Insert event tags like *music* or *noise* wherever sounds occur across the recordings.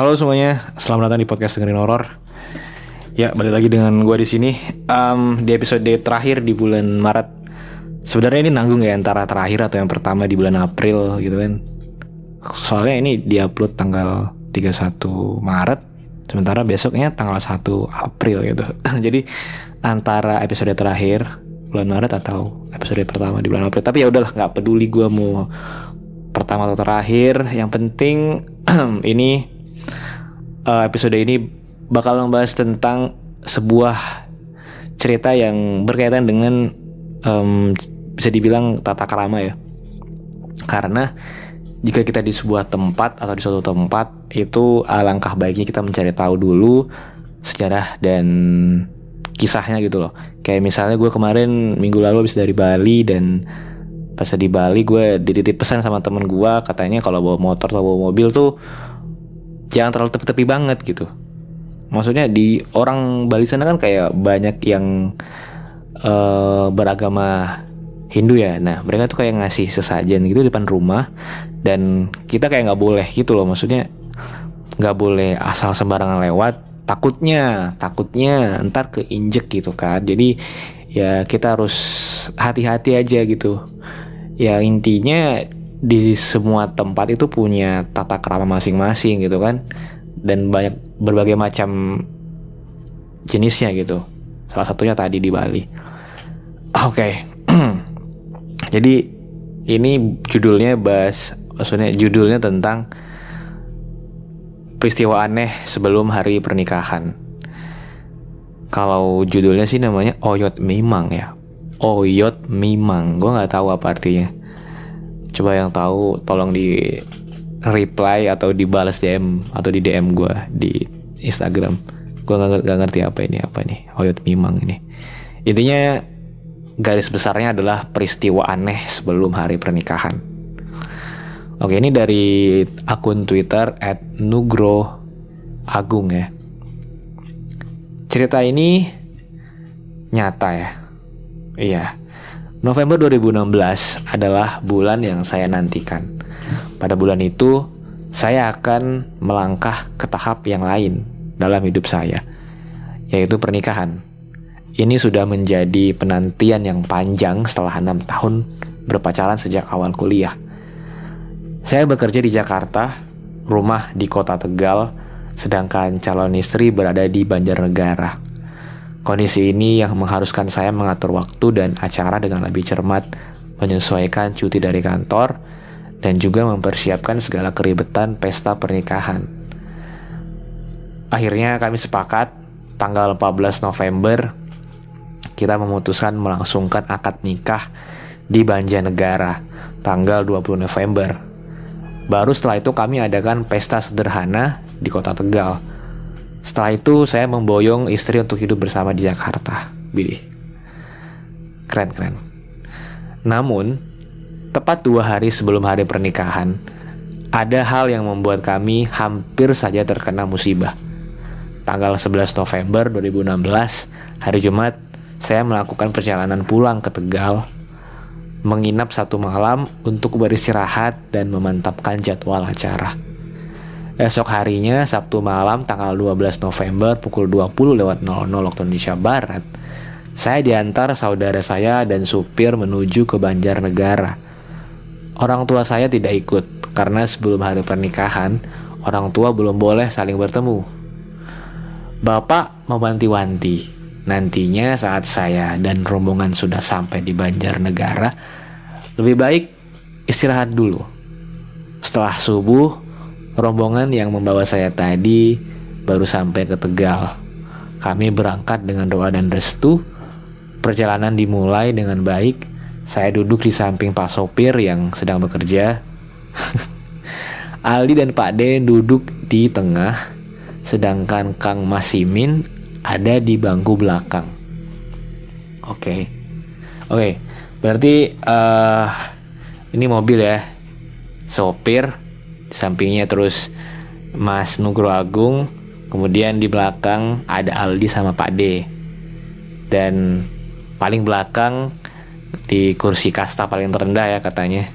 Halo semuanya, selamat datang di podcast dengerin horor. Ya, balik lagi dengan gue di sini Em, di episode terakhir di bulan Maret. Sebenarnya ini nanggung ya antara terakhir atau yang pertama di bulan April gitu kan. Soalnya ini diupload tanggal 31 Maret, sementara besoknya tanggal 1 April gitu. *laughs* Jadi antara episode terakhir bulan Maret atau episode pertama di bulan April. Tapi ya udahlah, nggak peduli gue mau pertama atau terakhir. Yang penting *clears throat* ini eh, episode ini bakal membahas tentang sebuah cerita yang berkaitan dengan em, bisa dibilang tata krama ya. Karena jika kita di sebuah tempat atau di suatu tempat itu alangkah baiknya kita mencari tahu dulu sejarah dan kisahnya gitu loh. Kayak misalnya gue kemarin minggu lalu habis dari Bali dan pas di Bali gue dititip pesan sama temen gue katanya kalau bawa motor atau bawa mobil tuh jangan terlalu tepi-tepi banget gitu. Maksudnya di orang Bali sana kan kayak banyak yang eh, beragama Hindu ya. Nah mereka tuh kayak ngasih sesajen gitu depan rumah dan kita kayak nggak boleh gitu loh. Maksudnya nggak boleh asal sembarangan lewat. Takutnya, takutnya ntar keinjek gitu kan. Jadi ya kita harus hati-hati aja gitu. Ya intinya di semua tempat itu punya tata krama masing-masing gitu kan. Dan banyak berbagai macam jenisnya gitu. Salah satunya tadi di Bali. Oke. *clears throat* Jadi ini judulnya bahas maksudnya judulnya tentang peristiwa aneh sebelum hari pernikahan. Kalau judulnya sih namanya Oyot Mimang ya. Oyot Mimang. Gue nggak tahu apa artinya coba yang tahu tolong di reply atau dibalas DM atau di DM gue di Instagram. Gue nggak nggak ngerti apa ini apa nih Oyot Mimang ini. Intinya garis besarnya adalah peristiwa aneh sebelum hari pernikahan. Oke ini dari akun Twitter @nugro agung ya. Cerita ini nyata ya. Iya November 2016 adalah bulan yang saya nantikan. Pada bulan itu, saya akan melangkah ke tahap yang lain dalam hidup saya, yaitu pernikahan. Ini sudah menjadi penantian yang panjang setelah enam tahun berpacaran sejak awal kuliah. Saya bekerja di Jakarta, rumah di kota Tegal, sedangkan calon istri berada di Banjarnegara. Kondisi ini yang mengharuskan saya mengatur waktu dan acara dengan lebih cermat, menyesuaikan cuti dari kantor, dan juga mempersiapkan segala keribetan pesta pernikahan. Akhirnya kami sepakat tanggal 14 November kita memutuskan melangsungkan akad nikah di Banjarnegara tanggal 20 November. Baru setelah itu kami adakan pesta sederhana di kota Tegal. Setelah itu saya memboyong istri untuk hidup bersama di Jakarta. Bidi. Keren keren. Namun, tepat dua hari sebelum hari pernikahan, ada hal yang membuat kami hampir saja terkena musibah. Tanggal 11 November 2016, hari Jumat, saya melakukan perjalanan pulang ke Tegal, menginap satu malam untuk beristirahat dan memantapkan jadwal acara. Esok harinya, Sabtu malam tanggal 12 November pukul 20 lewat 00 waktu Indonesia Barat, saya diantar saudara saya dan supir menuju ke Banjarnegara. Orang tua saya tidak ikut karena sebelum hari pernikahan, orang tua belum boleh saling bertemu. Bapak mewanti-wanti, nantinya saat saya dan rombongan sudah sampai di Banjarnegara, Lebih baik istirahat dulu. Setelah subuh, rombongan yang membawa saya tadi baru sampai ke Tegal. Kami berangkat dengan doa dan restu. Perjalanan dimulai dengan baik. Saya duduk di samping Pak Sopir yang sedang bekerja. *laughs* Aldi dan Pak D duduk di tengah, sedangkan Kang Masimin ada di bangku belakang. Oke, okay. oke, okay. berarti uh, ini mobil ya, sopir, sampingnya terus Mas Nugro Agung, kemudian di belakang ada Aldi sama Pak D, dan paling belakang di kursi kasta paling terendah ya katanya,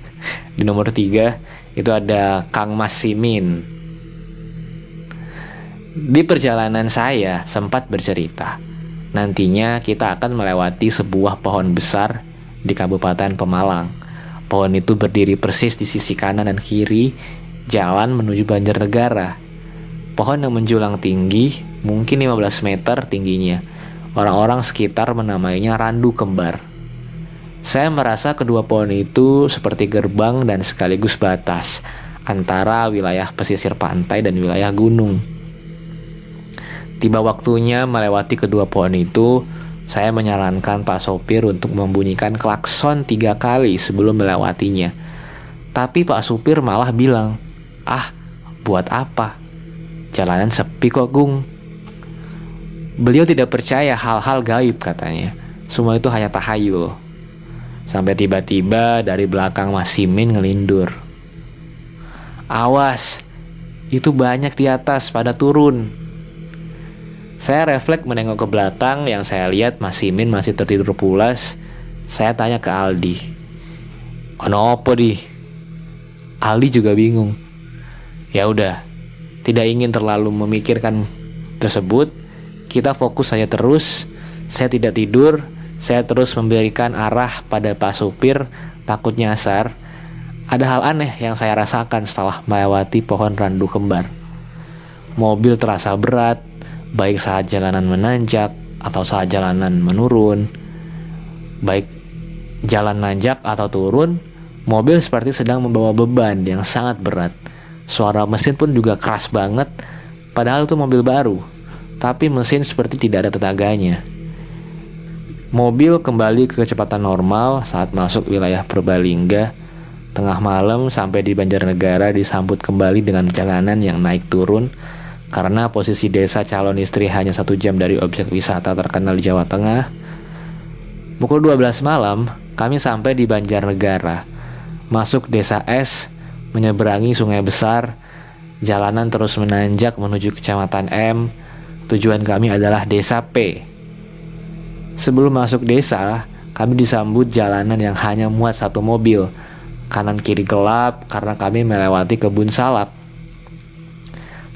*laughs* di nomor tiga itu ada Kang Masimin di perjalanan saya sempat bercerita, nantinya kita akan melewati sebuah pohon besar di Kabupaten Pemalang. Pohon itu berdiri persis di sisi kanan dan kiri jalan menuju Banjarnegara. Pohon yang menjulang tinggi, mungkin 15 meter tingginya. Orang-orang sekitar menamainya randu kembar. Saya merasa kedua pohon itu seperti gerbang dan sekaligus batas antara wilayah pesisir pantai dan wilayah gunung. Tiba waktunya melewati kedua pohon itu, saya menyarankan Pak Sopir untuk membunyikan klakson tiga kali sebelum melewatinya. Tapi Pak Supir malah bilang, ah buat apa? Jalanan sepi kok Gung. Beliau tidak percaya hal-hal gaib katanya. Semua itu hanya tahayul. Sampai tiba-tiba dari belakang Mas Simin ngelindur. Awas, itu banyak di atas pada turun. Saya refleks menengok ke belakang yang saya lihat Mas Simin masih tertidur pulas. Saya tanya ke Aldi. Ono apa di? Aldi juga bingung. Ya udah, tidak ingin terlalu memikirkan tersebut. Kita fokus saja terus. Saya tidak tidur. Saya terus memberikan arah pada Pak Supir, takut nyasar. Ada hal aneh yang saya rasakan setelah melewati pohon randu kembar. Mobil terasa berat, baik saat jalanan menanjak atau saat jalanan menurun, baik jalan nanjak atau turun, mobil seperti sedang membawa beban yang sangat berat. Suara mesin pun juga keras banget, padahal itu mobil baru, tapi mesin seperti tidak ada tenaganya. Mobil kembali ke kecepatan normal saat masuk wilayah Purbalingga. Tengah malam sampai di Banjarnegara disambut kembali dengan jalanan yang naik turun karena posisi desa calon istri hanya satu jam dari objek wisata terkenal di Jawa Tengah, pukul 12 malam kami sampai di Banjarnegara. Masuk desa S, menyeberangi sungai besar, jalanan terus menanjak menuju kecamatan M. Tujuan kami adalah desa P. Sebelum masuk desa, kami disambut jalanan yang hanya muat satu mobil. Kanan kiri gelap karena kami melewati kebun salak.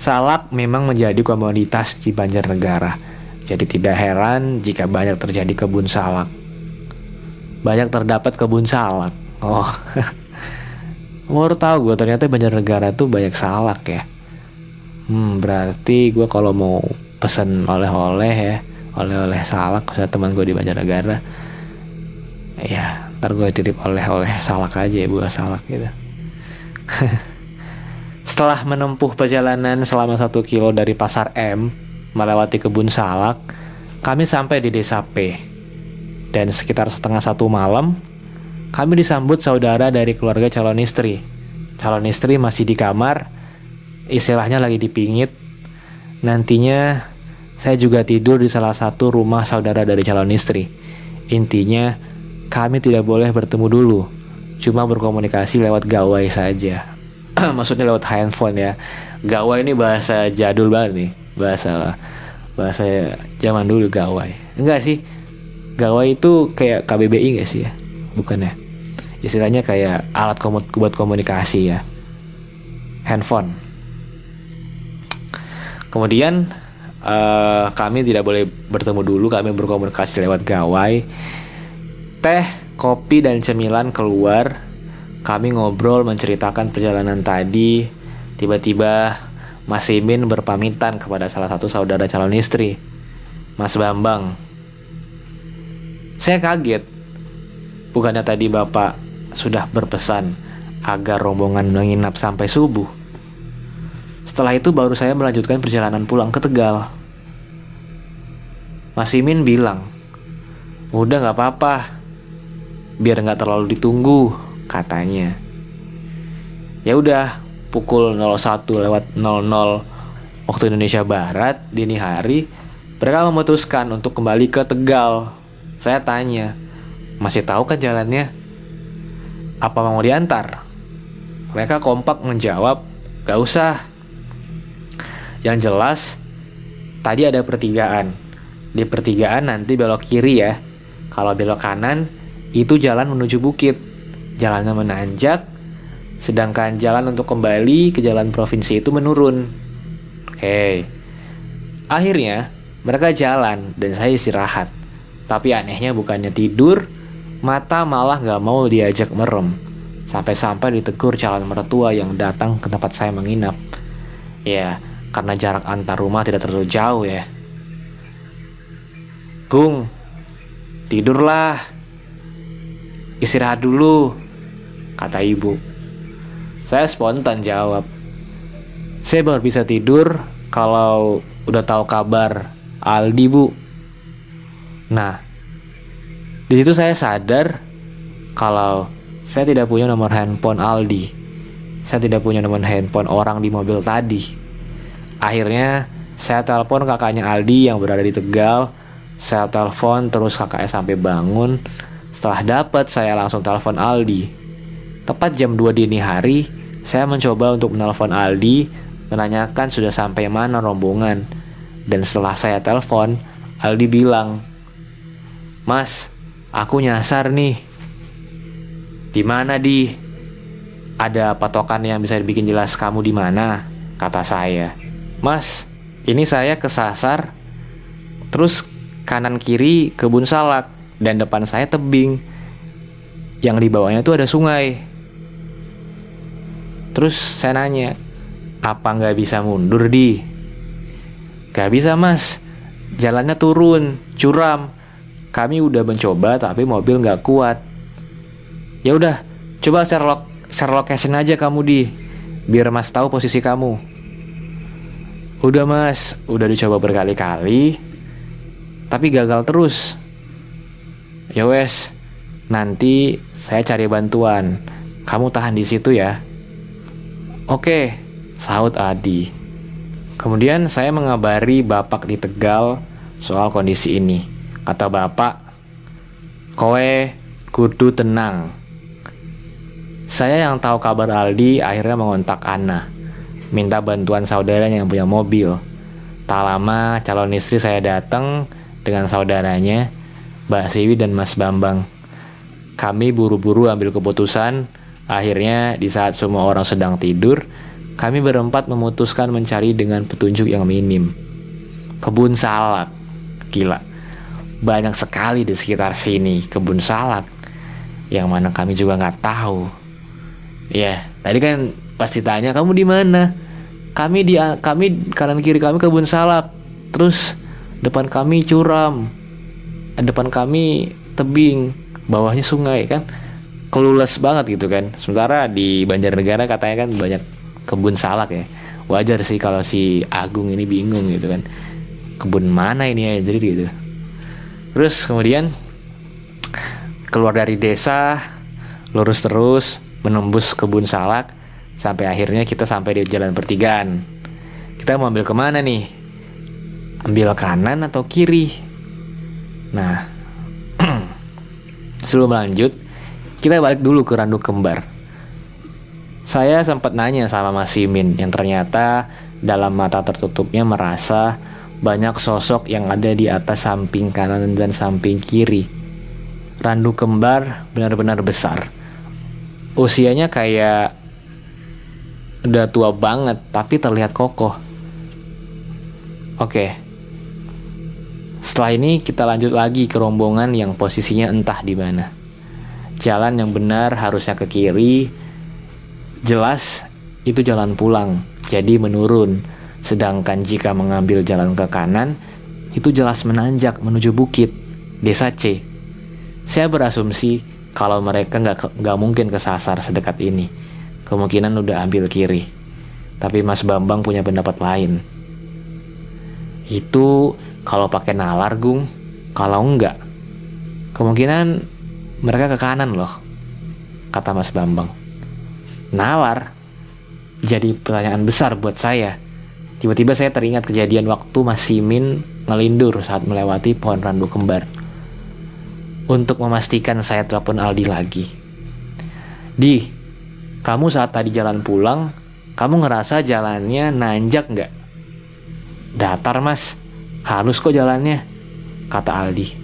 Salak memang menjadi komoditas di Banjarnegara. Jadi tidak heran jika banyak terjadi kebun salak. Banyak terdapat kebun salak. Oh. *laughs* Baru tahu gue ternyata Banjarnegara tuh banyak salak ya. Hmm, berarti gue kalau mau pesen oleh-oleh ya, oleh-oleh salak ke teman gue di Banjarnegara. Ya, ntar gue titip oleh-oleh salak aja ya buah salak gitu. *laughs* Setelah menempuh perjalanan selama satu kilo dari pasar M, melewati kebun salak, kami sampai di desa P. Dan sekitar setengah satu malam, kami disambut saudara dari keluarga calon istri. Calon istri masih di kamar, istilahnya lagi dipingit. Nantinya saya juga tidur di salah satu rumah saudara dari calon istri. Intinya, kami tidak boleh bertemu dulu, cuma berkomunikasi lewat gawai saja. *clears throat* maksudnya lewat handphone ya. Gawai ini bahasa jadul banget nih. Bahasa bahasa zaman dulu gawai. Enggak sih. Gawai itu kayak KBBI gak sih ya? Bukan ya? Istilahnya kayak alat komu buat komunikasi ya. Handphone. Kemudian uh, kami tidak boleh bertemu dulu. Kami berkomunikasi lewat gawai. Teh kopi dan cemilan keluar kami ngobrol menceritakan perjalanan tadi. Tiba-tiba Mas Imin berpamitan kepada salah satu saudara calon istri, Mas Bambang. Saya kaget. Bukannya tadi Bapak sudah berpesan agar rombongan menginap sampai subuh. Setelah itu baru saya melanjutkan perjalanan pulang ke Tegal. Mas Imin bilang, udah gak apa-apa, biar gak terlalu ditunggu, katanya. Ya udah, pukul 01 lewat 00 waktu Indonesia Barat dini hari, mereka memutuskan untuk kembali ke Tegal. Saya tanya, masih tahu kan jalannya? Apa mau diantar? Mereka kompak menjawab, gak usah. Yang jelas, tadi ada pertigaan. Di pertigaan nanti belok kiri ya. Kalau belok kanan, itu jalan menuju bukit. Jalannya menanjak, sedangkan jalan untuk kembali ke jalan provinsi itu menurun. Oke. Akhirnya, mereka jalan dan saya istirahat. Tapi anehnya bukannya tidur, Mata malah gak mau diajak merem. Sampai-sampai ditegur calon mertua yang datang ke tempat saya menginap. Ya, karena jarak antar rumah tidak terlalu jauh ya. Gung, tidurlah. Istirahat dulu, kata ibu. Saya spontan jawab. Saya baru bisa tidur kalau udah tahu kabar Aldi, Bu. Nah, di situ saya sadar kalau saya tidak punya nomor handphone Aldi. Saya tidak punya nomor handphone orang di mobil tadi. Akhirnya saya telepon kakaknya Aldi yang berada di Tegal. Saya telepon terus kakaknya sampai bangun. Setelah dapat saya langsung telepon Aldi. Tepat jam 2 dini hari, saya mencoba untuk menelpon Aldi menanyakan sudah sampai mana rombongan. Dan setelah saya telepon, Aldi bilang, "Mas, Aku nyasar nih. Di mana di? Ada patokan yang bisa bikin jelas kamu di mana? Kata saya. Mas, ini saya kesasar. Terus kanan kiri kebun salak dan depan saya tebing. Yang di bawahnya tuh ada sungai. Terus saya nanya, apa nggak bisa mundur di? Gak bisa mas, jalannya turun, curam, kami udah mencoba tapi mobil nggak kuat. Ya udah, coba share location aja kamu di, biar mas tahu posisi kamu. Udah mas, udah dicoba berkali-kali, tapi gagal terus. Ya wes, nanti saya cari bantuan. Kamu tahan di situ ya. Oke, saut Adi. Kemudian saya mengabari Bapak di Tegal soal kondisi ini. Kata bapak, kowe kudu tenang. Saya yang tahu kabar Aldi akhirnya mengontak Ana, minta bantuan saudaranya yang punya mobil. Tak lama calon istri saya datang dengan saudaranya, Mbak Siwi dan Mas Bambang. Kami buru-buru ambil keputusan, akhirnya di saat semua orang sedang tidur, kami berempat memutuskan mencari dengan petunjuk yang minim. Kebun salak, gila banyak sekali di sekitar sini kebun salak yang mana kami juga nggak tahu. Ya, tadi kan pasti tanya kamu di mana? Kami di kami kanan kiri kami kebun salak. Terus depan kami curam. Depan kami tebing, bawahnya sungai kan. Kelules banget gitu kan. Sementara di Banjarnegara katanya kan banyak kebun salak ya. Wajar sih kalau si Agung ini bingung gitu kan. Kebun mana ini ya jadi gitu. Terus kemudian keluar dari desa, lurus terus, menembus kebun salak, sampai akhirnya kita sampai di jalan pertigaan. Kita mau ambil ke mana nih? Ambil kanan atau kiri? Nah, *clears throat* sebelum lanjut, kita balik dulu ke Randu Kembar. Saya sempat nanya sama Mas Simin yang ternyata dalam mata tertutupnya merasa banyak sosok yang ada di atas samping kanan dan samping kiri. Randu kembar benar-benar besar. Usianya kayak udah tua banget tapi terlihat kokoh. Oke. Setelah ini kita lanjut lagi ke rombongan yang posisinya entah di mana. Jalan yang benar harusnya ke kiri. Jelas itu jalan pulang, jadi menurun Sedangkan jika mengambil jalan ke kanan, itu jelas menanjak menuju bukit, desa C. Saya berasumsi kalau mereka nggak nggak mungkin kesasar sedekat ini. Kemungkinan udah ambil kiri. Tapi Mas Bambang punya pendapat lain. Itu kalau pakai nalar, Gung. Kalau enggak, kemungkinan mereka ke kanan loh, kata Mas Bambang. Nalar? Jadi pertanyaan besar buat saya. Tiba-tiba saya teringat kejadian waktu Mas Simin ngelindur saat melewati pohon randu kembar. Untuk memastikan saya telepon Aldi lagi. Di, kamu saat tadi jalan pulang, kamu ngerasa jalannya nanjak nggak? Datar mas, halus kok jalannya, kata Aldi.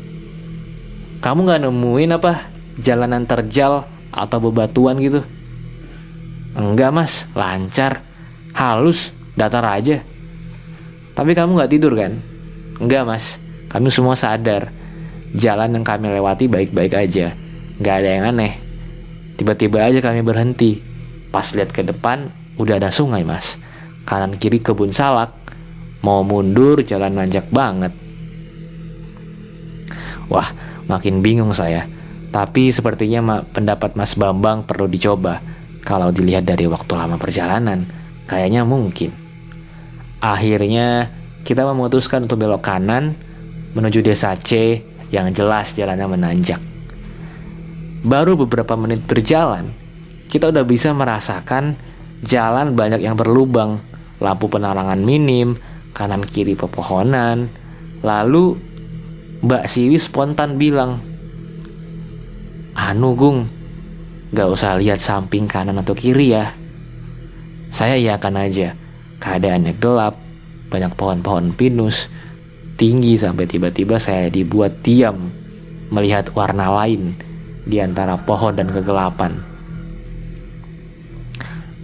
Kamu nggak nemuin apa jalanan terjal atau bebatuan gitu? Enggak mas, lancar, halus, datar aja. Tapi kamu nggak tidur kan? Enggak mas, kami semua sadar jalan yang kami lewati baik-baik aja. Nggak ada yang aneh. Tiba-tiba aja kami berhenti. Pas lihat ke depan, udah ada sungai mas. Kanan kiri kebun salak. Mau mundur jalan nanjak banget. Wah, makin bingung saya. Tapi sepertinya ma pendapat Mas Bambang perlu dicoba. Kalau dilihat dari waktu lama perjalanan, kayaknya mungkin. Akhirnya kita memutuskan untuk belok kanan menuju desa C yang jelas jalannya menanjak. Baru beberapa menit berjalan, kita udah bisa merasakan jalan banyak yang berlubang, lampu penerangan minim, kanan kiri pepohonan. Lalu Mbak Siwi spontan bilang, Anu Gung, gak usah lihat samping kanan atau kiri ya. Saya iakan aja, keadaannya gelap, banyak pohon-pohon pinus, tinggi sampai tiba-tiba saya dibuat diam melihat warna lain di antara pohon dan kegelapan.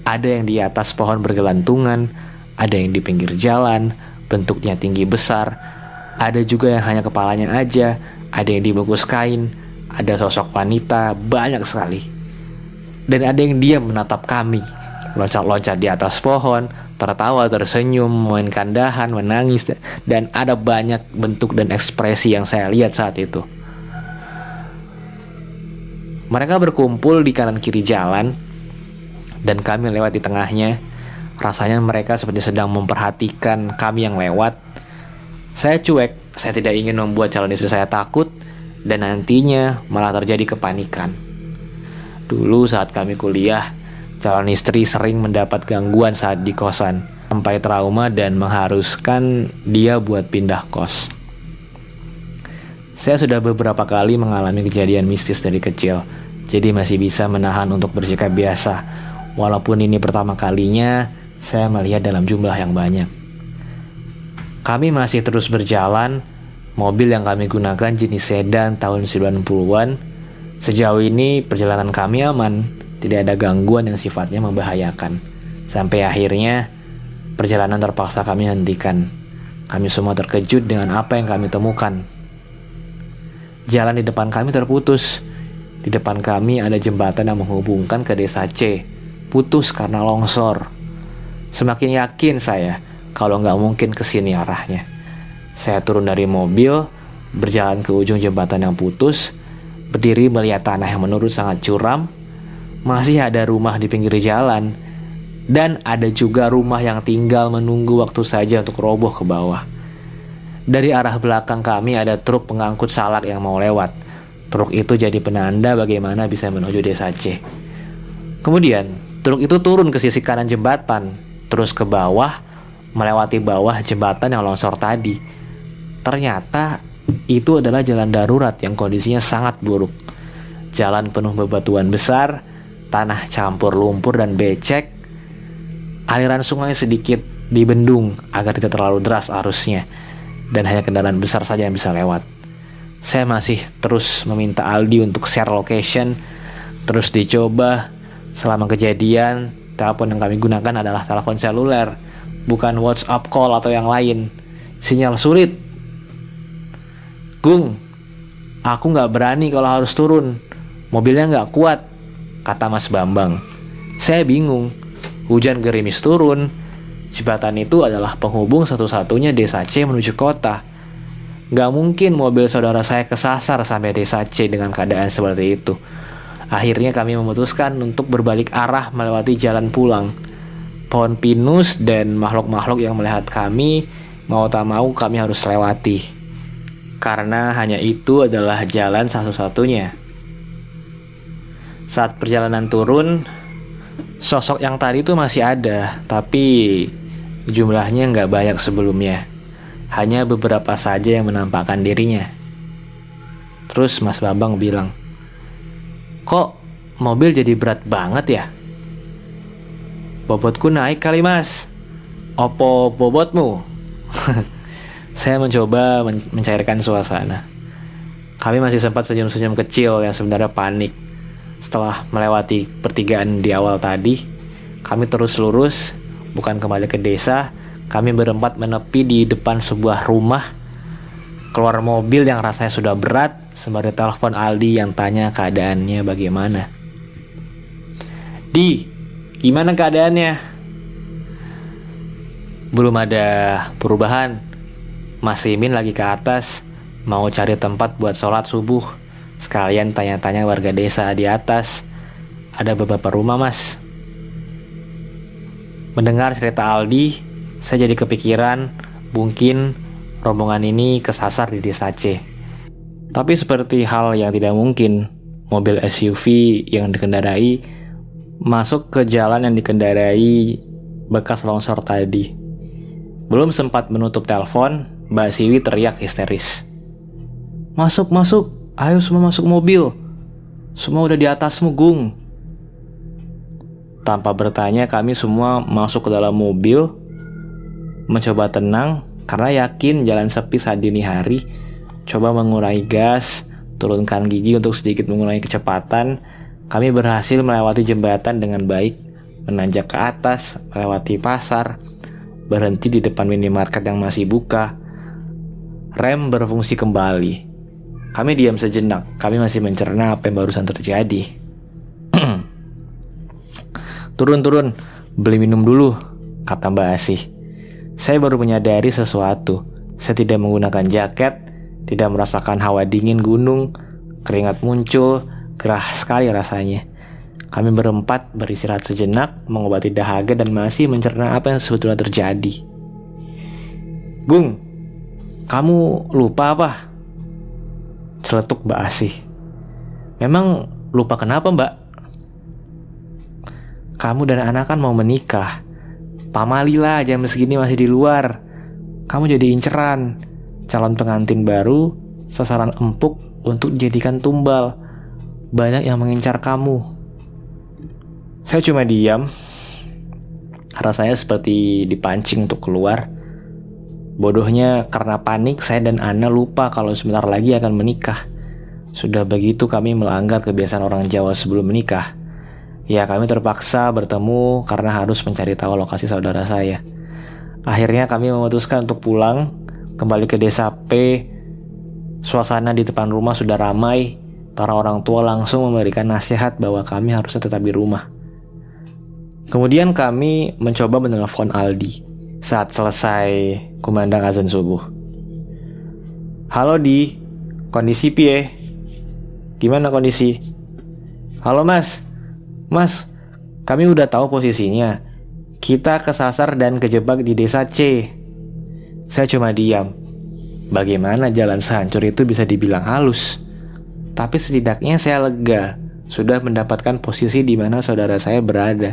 Ada yang di atas pohon bergelantungan, ada yang di pinggir jalan, bentuknya tinggi besar, ada juga yang hanya kepalanya aja, ada yang dibungkus kain, ada sosok wanita, banyak sekali. Dan ada yang diam menatap kami, loncat-loncat di atas pohon, tertawa, tersenyum, memainkan dahan, menangis, dan ada banyak bentuk dan ekspresi yang saya lihat saat itu. Mereka berkumpul di kanan kiri jalan, dan kami lewat di tengahnya. Rasanya mereka seperti sedang memperhatikan kami yang lewat. Saya cuek, saya tidak ingin membuat calon istri saya takut, dan nantinya malah terjadi kepanikan. Dulu saat kami kuliah, Calon istri sering mendapat gangguan saat di kosan, sampai trauma dan mengharuskan dia buat pindah kos. Saya sudah beberapa kali mengalami kejadian mistis dari kecil, jadi masih bisa menahan untuk bersikap biasa. Walaupun ini pertama kalinya, saya melihat dalam jumlah yang banyak. Kami masih terus berjalan, mobil yang kami gunakan jenis sedan tahun 90-an. Sejauh ini perjalanan kami aman, tidak ada gangguan yang sifatnya membahayakan. Sampai akhirnya perjalanan terpaksa kami hentikan. Kami semua terkejut dengan apa yang kami temukan. Jalan di depan kami terputus. Di depan kami ada jembatan yang menghubungkan ke desa C. Putus karena longsor. Semakin yakin saya kalau nggak mungkin ke sini arahnya. Saya turun dari mobil, berjalan ke ujung jembatan yang putus, berdiri melihat tanah yang menurut sangat curam, masih ada rumah di pinggir jalan, dan ada juga rumah yang tinggal menunggu waktu saja untuk roboh ke bawah. Dari arah belakang kami ada truk pengangkut salak yang mau lewat. Truk itu jadi penanda bagaimana bisa menuju desa C. Kemudian, truk itu turun ke sisi kanan jembatan, terus ke bawah, melewati bawah jembatan yang longsor tadi. Ternyata itu adalah jalan darurat yang kondisinya sangat buruk. Jalan penuh bebatuan besar, tanah campur lumpur dan becek, aliran sungai sedikit dibendung agar tidak terlalu deras arusnya, dan hanya kendaraan besar saja yang bisa lewat. Saya masih terus meminta Aldi untuk share location, terus dicoba. Selama kejadian, telepon yang kami gunakan adalah telepon seluler, bukan WhatsApp call atau yang lain. Sinyal sulit. Gung, aku nggak berani kalau harus turun. Mobilnya nggak kuat kata Mas Bambang. Saya bingung. Hujan gerimis turun. Jembatan itu adalah penghubung satu-satunya desa C menuju kota. Gak mungkin mobil saudara saya kesasar sampai desa C dengan keadaan seperti itu. Akhirnya kami memutuskan untuk berbalik arah melewati jalan pulang. Pohon pinus dan makhluk-makhluk yang melihat kami mau tak mau kami harus lewati. Karena hanya itu adalah jalan satu-satunya. Saat perjalanan turun, sosok yang tadi itu masih ada, tapi jumlahnya nggak banyak sebelumnya. Hanya beberapa saja yang menampakkan dirinya. Terus Mas Bambang bilang, Kok mobil jadi berat banget ya? Bobotku naik kali mas. Opo bobotmu? *laughs* Saya mencoba men mencairkan suasana. Kami masih sempat senyum-senyum kecil yang sebenarnya panik. Setelah melewati pertigaan di awal tadi Kami terus lurus Bukan kembali ke desa. Kami berempat menepi di depan sebuah rumah. Keluar mobil yang rasanya sudah berat sembari telepon Aldi yang tanya keadaannya bagaimana. Di, gimana keadaannya? Belum ada perubahan. Mas Imin lagi ke atas, mau cari tempat buat sholat subuh. Sekalian tanya-tanya warga desa di atas. Ada beberapa rumah mas. Mendengar cerita Aldi, saya jadi kepikiran mungkin rombongan ini kesasar di desa C. Tapi seperti hal yang tidak mungkin, mobil SUV yang dikendarai masuk ke jalan yang dikendarai bekas longsor tadi. Belum sempat menutup telepon, Mbak Siwi teriak histeris. Masuk, masuk, ayo semua masuk mobil. Semua udah di atasmu, Gung. Tanpa bertanya, kami semua masuk ke dalam mobil, mencoba tenang, karena yakin jalan sepi saat dini hari, coba mengurangi gas, turunkan gigi untuk sedikit mengurangi kecepatan, kami berhasil melewati jembatan dengan baik, menanjak ke atas, melewati pasar, berhenti di depan minimarket yang masih buka. Rem berfungsi kembali. Kami diam sejenak, kami masih mencerna apa yang barusan terjadi. *clears throat* Turun-turun, beli minum dulu, kata Mbak Asih. Saya baru menyadari sesuatu. Saya tidak menggunakan jaket, tidak merasakan hawa dingin gunung, keringat muncul, gerah sekali rasanya. Kami berempat beristirahat sejenak, mengobati dahaga dan masih mencerna apa yang sebetulnya terjadi. Gung, kamu lupa apa? Celetuk Mbak Asih. Memang lupa kenapa Mbak? Kamu dan anak kan mau menikah. Pamali lah jam segini masih di luar. Kamu jadi inceran. Calon pengantin baru, sasaran empuk untuk dijadikan tumbal. Banyak yang mengincar kamu. Saya cuma diam. Rasanya seperti dipancing untuk keluar. Bodohnya karena panik saya dan Ana lupa kalau sebentar lagi akan menikah. Sudah begitu kami melanggar kebiasaan orang Jawa sebelum menikah. Ya kami terpaksa bertemu karena harus mencari tahu lokasi saudara saya. Akhirnya kami memutuskan untuk pulang kembali ke desa P. Suasana di depan rumah sudah ramai. Para orang tua langsung memberikan nasihat bahwa kami harusnya tetap di rumah. Kemudian kami mencoba menelpon Aldi saat selesai kumandang azan subuh. Halo Di, kondisi pie? Gimana kondisi? Halo Mas, Mas, kami udah tahu posisinya. Kita kesasar dan kejebak di desa C. Saya cuma diam. Bagaimana jalan sehancur itu bisa dibilang halus? Tapi setidaknya saya lega sudah mendapatkan posisi di mana saudara saya berada.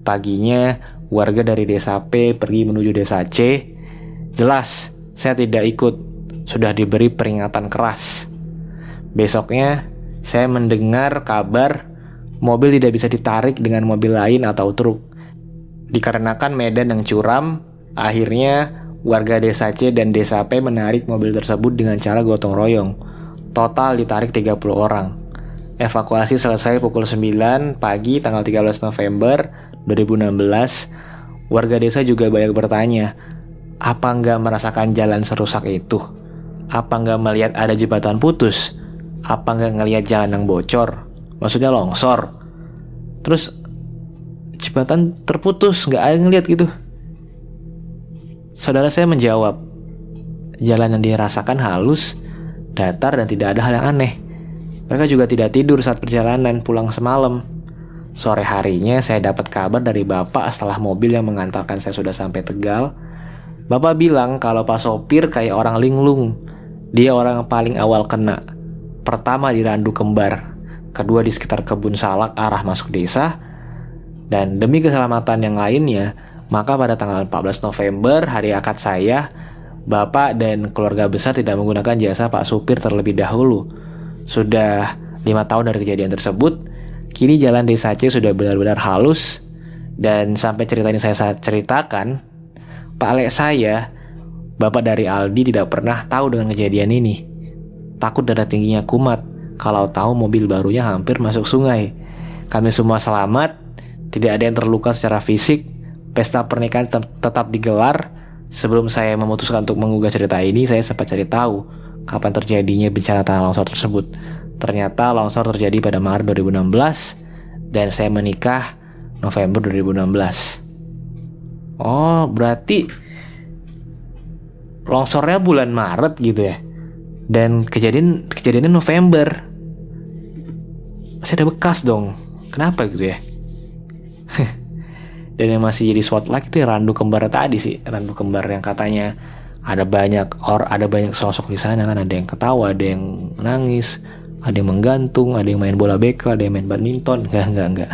Paginya, warga dari desa P pergi menuju desa C. Jelas, saya tidak ikut. Sudah diberi peringatan keras. Besoknya, saya mendengar kabar mobil tidak bisa ditarik dengan mobil lain atau truk. Dikarenakan medan yang curam, akhirnya warga desa C dan desa P menarik mobil tersebut dengan cara gotong royong. Total ditarik 30 orang. Evakuasi selesai pukul 9 pagi tanggal 13 November 2016. Warga desa juga banyak bertanya, apa nggak merasakan jalan serusak itu? Apa nggak melihat ada jembatan putus? Apa nggak ngelihat jalan yang bocor? maksudnya longsor terus jembatan terputus nggak ada yang ngeliat gitu saudara saya menjawab jalan yang dirasakan halus datar dan tidak ada hal yang aneh Mereka juga tidak tidur saat perjalanan pulang semalam. Sore harinya saya dapat kabar dari bapak setelah mobil yang mengantarkan saya sudah sampai Tegal. Bapak bilang kalau pak sopir kayak orang linglung. Dia orang yang paling awal kena. Pertama di Randu Kembar, kedua di sekitar kebun salak arah masuk desa, dan demi keselamatan yang lainnya, maka pada tanggal 14 November hari akad saya, Bapak dan keluarga besar tidak menggunakan jasa Pak Supir terlebih dahulu. Sudah lima tahun dari kejadian tersebut, kini jalan desa Aceh sudah benar-benar halus dan sampai cerita ini saya ceritakan, Pak Lek saya, Bapak dari Aldi tidak pernah tahu dengan kejadian ini. Takut darah tingginya kumat kalau tahu mobil barunya hampir masuk sungai. Kami semua selamat, tidak ada yang terluka secara fisik, pesta pernikahan tetap digelar. Sebelum saya memutuskan untuk menggugah cerita ini, saya sempat cari tahu kapan terjadinya bencana tanah longsor tersebut. Ternyata longsor terjadi pada Maret 2016 dan saya menikah November 2016. Oh, berarti longsornya bulan Maret gitu ya. Dan kejadian kejadiannya November. Masih ada bekas dong. Kenapa gitu ya? *laughs* dan yang masih jadi spotlight itu ya Randu kembar tadi sih. Randu kembar yang katanya ada banyak or ada banyak sosok di sana kan. Ada yang ketawa ada yang nangis ada yang menggantung ada yang main bola bekel ada yang main badminton. Enggak enggak enggak.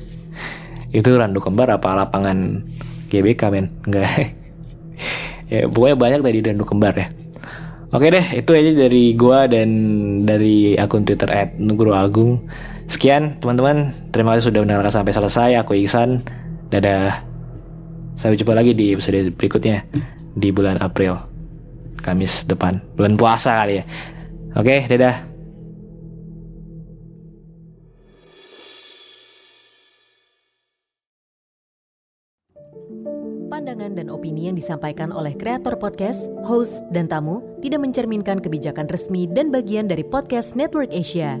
*laughs* Itu Randu kembar apa lapangan GBK men? Enggak. *laughs* Ya pokoknya banyak tadi Randu kembar ya. Oke deh, itu aja dari gua dan dari akun Twitter @nugroagung. Sekian teman-teman, terima kasih sudah mendengarkan sampai selesai. Aku Iksan, dadah. Sampai jumpa lagi di episode berikutnya di bulan April, Kamis depan, bulan puasa kali ya. Oke, dadah. Pandangan dan opini yang disampaikan oleh kreator podcast, host, dan tamu tidak mencerminkan kebijakan resmi dan bagian dari podcast Network Asia.